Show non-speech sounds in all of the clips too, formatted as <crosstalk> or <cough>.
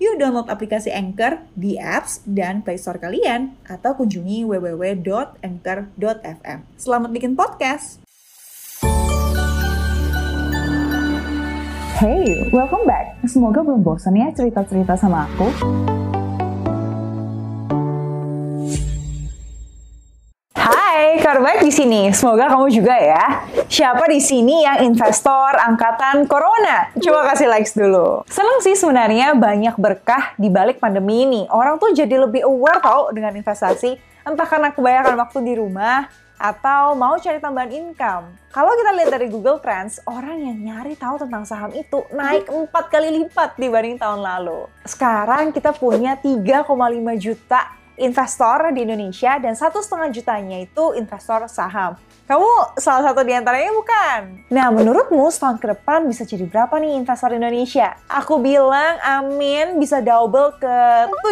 Yuk download aplikasi Anchor di apps dan Play Store kalian atau kunjungi www.anchor.fm. Selamat bikin podcast. Hey, welcome back. Semoga belum bosan ya cerita-cerita sama aku. Hai, kabar baik di sini. Semoga kamu juga ya. Siapa di sini yang investor angkatan corona? Coba kasih likes dulu. Seneng sih sebenarnya banyak berkah di balik pandemi ini. Orang tuh jadi lebih aware tau dengan investasi. Entah karena kebanyakan waktu di rumah, atau mau cari tambahan income. Kalau kita lihat dari Google Trends, orang yang nyari tahu tentang saham itu naik empat kali lipat dibanding tahun lalu. Sekarang kita punya 3,5 juta investor di Indonesia dan satu setengah jutanya itu investor saham. Kamu salah satu di antaranya bukan? Nah, menurutmu setahun ke depan bisa jadi berapa nih investor Indonesia? Aku bilang amin bisa double ke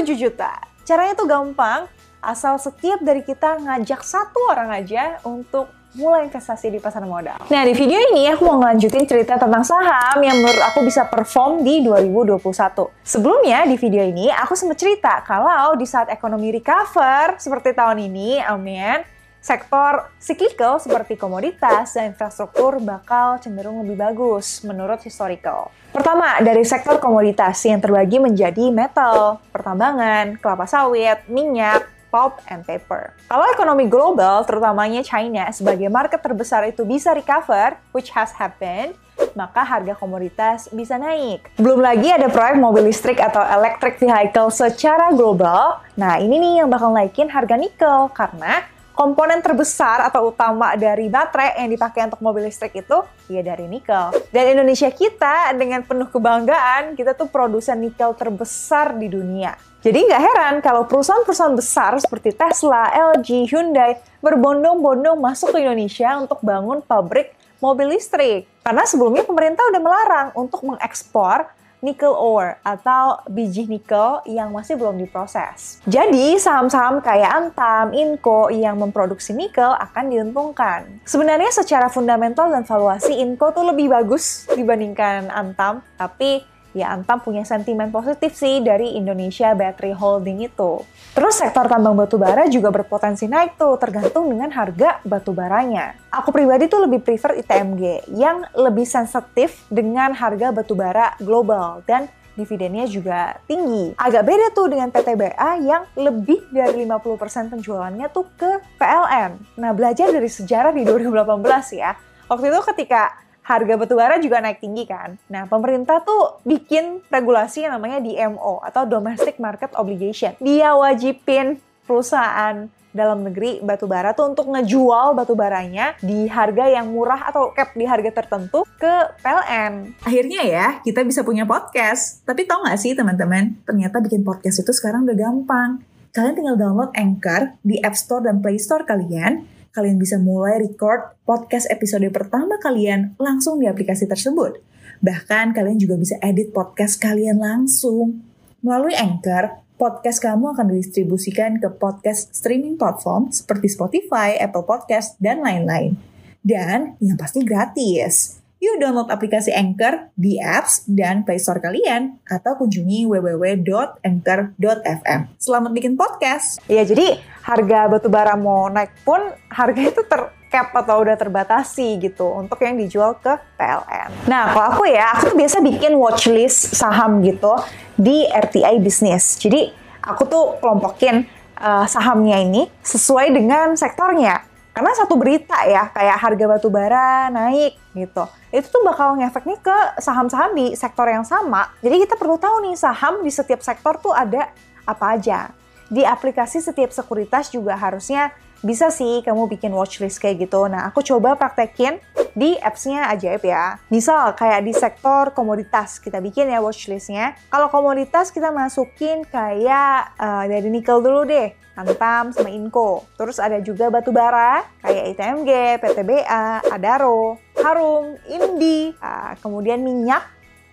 7 juta. Caranya tuh gampang, asal setiap dari kita ngajak satu orang aja untuk mulai investasi di pasar modal. Nah, di video ini aku mau ngelanjutin cerita tentang saham yang menurut aku bisa perform di 2021. Sebelumnya, di video ini aku sempat cerita kalau di saat ekonomi recover seperti tahun ini, amin, sektor cyclical seperti komoditas dan infrastruktur bakal cenderung lebih bagus menurut historical. Pertama, dari sektor komoditas yang terbagi menjadi metal, pertambangan, kelapa sawit, minyak, pulp and paper. Kalau ekonomi global, terutamanya China, sebagai market terbesar itu bisa recover, which has happened, maka harga komoditas bisa naik. Belum lagi ada proyek mobil listrik atau electric vehicle secara global. Nah, ini nih yang bakal naikin harga nikel karena komponen terbesar atau utama dari baterai yang dipakai untuk mobil listrik itu ya dari nikel. Dan Indonesia kita dengan penuh kebanggaan, kita tuh produsen nikel terbesar di dunia. Jadi nggak heran kalau perusahaan-perusahaan besar seperti Tesla, LG, Hyundai berbondong-bondong masuk ke Indonesia untuk bangun pabrik mobil listrik. Karena sebelumnya pemerintah udah melarang untuk mengekspor nickel ore atau biji nikel yang masih belum diproses. Jadi saham-saham kayak Antam, Inco yang memproduksi nikel akan diuntungkan. Sebenarnya secara fundamental dan valuasi Inco tuh lebih bagus dibandingkan Antam, tapi ya Antam punya sentimen positif sih dari Indonesia Battery Holding itu. Terus sektor tambang batu bara juga berpotensi naik tuh tergantung dengan harga batu baranya. Aku pribadi tuh lebih prefer ITMG yang lebih sensitif dengan harga batu bara global dan dividennya juga tinggi. Agak beda tuh dengan PTBA yang lebih dari 50% penjualannya tuh ke PLN. Nah, belajar dari sejarah di 2018 ya. Waktu itu ketika harga batubara juga naik tinggi kan. Nah, pemerintah tuh bikin regulasi yang namanya DMO atau Domestic Market Obligation. Dia wajibin perusahaan dalam negeri batubara tuh untuk ngejual batubaranya di harga yang murah atau cap di harga tertentu ke PLN. Akhirnya ya, kita bisa punya podcast. Tapi tau gak sih teman-teman, ternyata bikin podcast itu sekarang udah gampang. Kalian tinggal download Anchor di App Store dan Play Store kalian, kalian bisa mulai record podcast episode pertama kalian langsung di aplikasi tersebut. Bahkan kalian juga bisa edit podcast kalian langsung. Melalui Anchor, podcast kamu akan didistribusikan ke podcast streaming platform seperti Spotify, Apple Podcast, dan lain-lain. Dan yang pasti gratis. Yuk download aplikasi Anchor di apps dan Play Store kalian atau kunjungi www.anchor.fm. Selamat bikin podcast. Ya, jadi harga batubara mau naik pun harga itu ter cap atau udah terbatasi gitu untuk yang dijual ke PLN. Nah, kalau aku ya, aku tuh biasa bikin watchlist saham gitu di RTI Business. Jadi, aku tuh kelompokin uh, sahamnya ini sesuai dengan sektornya karena satu berita ya kayak harga batu bara naik gitu itu tuh bakal ngefek nih ke saham-saham di sektor yang sama jadi kita perlu tahu nih saham di setiap sektor tuh ada apa aja di aplikasi setiap sekuritas juga harusnya bisa sih kamu bikin watchlist kayak gitu. Nah, aku coba praktekin di apps-nya ajaib ya. Misal kayak di sektor komoditas kita bikin ya watchlist-nya. Kalau komoditas kita masukin kayak uh, dari nikel dulu deh. Antam sama Inco. Terus ada juga batu bara kayak ITMG, PTBA, Adaro, Harum, Indi, uh, kemudian minyak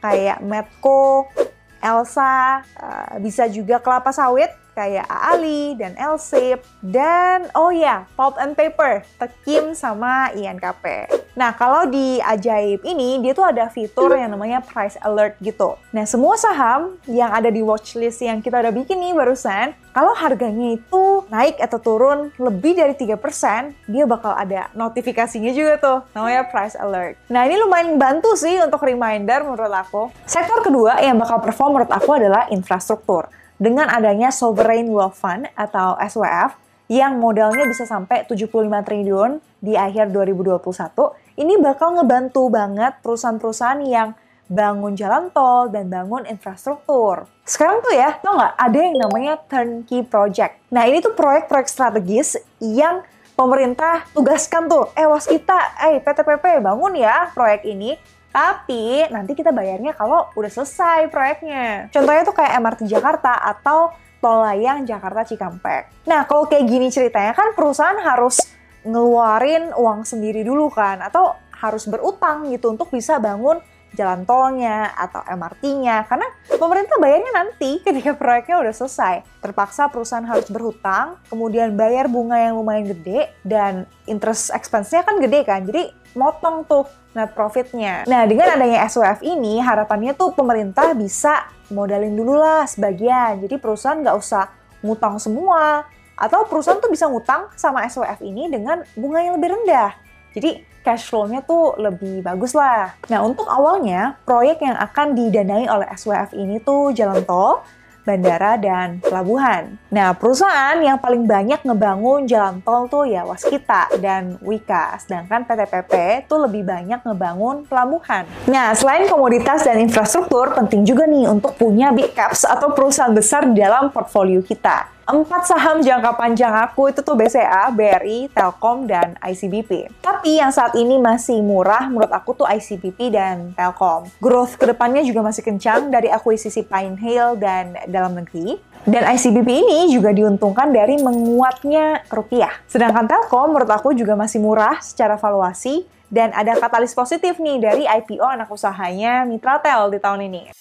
kayak Medco, Elsa, uh, bisa juga kelapa sawit kayak Ali dan Elsip dan oh ya Pulp and Paper, Tekim sama INKP. Nah kalau di Ajaib ini dia tuh ada fitur yang namanya Price Alert gitu. Nah semua saham yang ada di watchlist yang kita udah bikin nih barusan, kalau harganya itu naik atau turun lebih dari 3%, dia bakal ada notifikasinya juga tuh, namanya price alert. Nah ini lumayan bantu sih untuk reminder menurut aku. Sektor kedua yang bakal perform menurut aku adalah infrastruktur dengan adanya Sovereign Wealth Fund atau SWF yang modalnya bisa sampai 75 triliun di akhir 2021, ini bakal ngebantu banget perusahaan-perusahaan yang bangun jalan tol dan bangun infrastruktur. Sekarang tuh ya, tau nggak, ada yang namanya turnkey project. Nah ini tuh proyek-proyek strategis yang pemerintah tugaskan tuh, eh waskita, eh PTPP bangun ya proyek ini tapi nanti kita bayarnya kalau udah selesai proyeknya. Contohnya tuh kayak MRT Jakarta atau tol layang Jakarta Cikampek. Nah, kalau kayak gini ceritanya kan perusahaan harus ngeluarin uang sendiri dulu kan atau harus berutang gitu untuk bisa bangun jalan tolnya atau MRT-nya karena pemerintah bayarnya nanti ketika <laughs> proyeknya udah selesai. Terpaksa perusahaan harus berhutang, kemudian bayar bunga yang lumayan gede dan interest expense-nya kan gede kan. Jadi motong tuh net profitnya. Nah, dengan adanya SWF ini, harapannya tuh pemerintah bisa modalin dulu lah sebagian. Jadi perusahaan nggak usah ngutang semua. Atau perusahaan tuh bisa ngutang sama SWF ini dengan bunga yang lebih rendah. Jadi cash flow-nya tuh lebih bagus lah. Nah, untuk awalnya, proyek yang akan didanai oleh SWF ini tuh jalan tol, bandara, dan pelabuhan. Nah, perusahaan yang paling banyak ngebangun jalan tol tuh ya Waskita dan Wika, sedangkan PTPP tuh lebih banyak ngebangun pelabuhan. Nah, selain komoditas dan infrastruktur, penting juga nih untuk punya big caps atau perusahaan besar di dalam portfolio kita. Empat saham jangka panjang aku itu tuh BCA, BRI, Telkom, dan ICBP. Tapi yang saat ini masih murah menurut aku tuh ICBP dan Telkom. Growth ke depannya juga masih kencang dari akuisisi Pine Hill dan dalam negeri. Dan ICBP ini juga diuntungkan dari menguatnya rupiah. Sedangkan Telkom menurut aku juga masih murah secara valuasi dan ada katalis positif nih dari IPO anak usahanya Mitratel di tahun ini.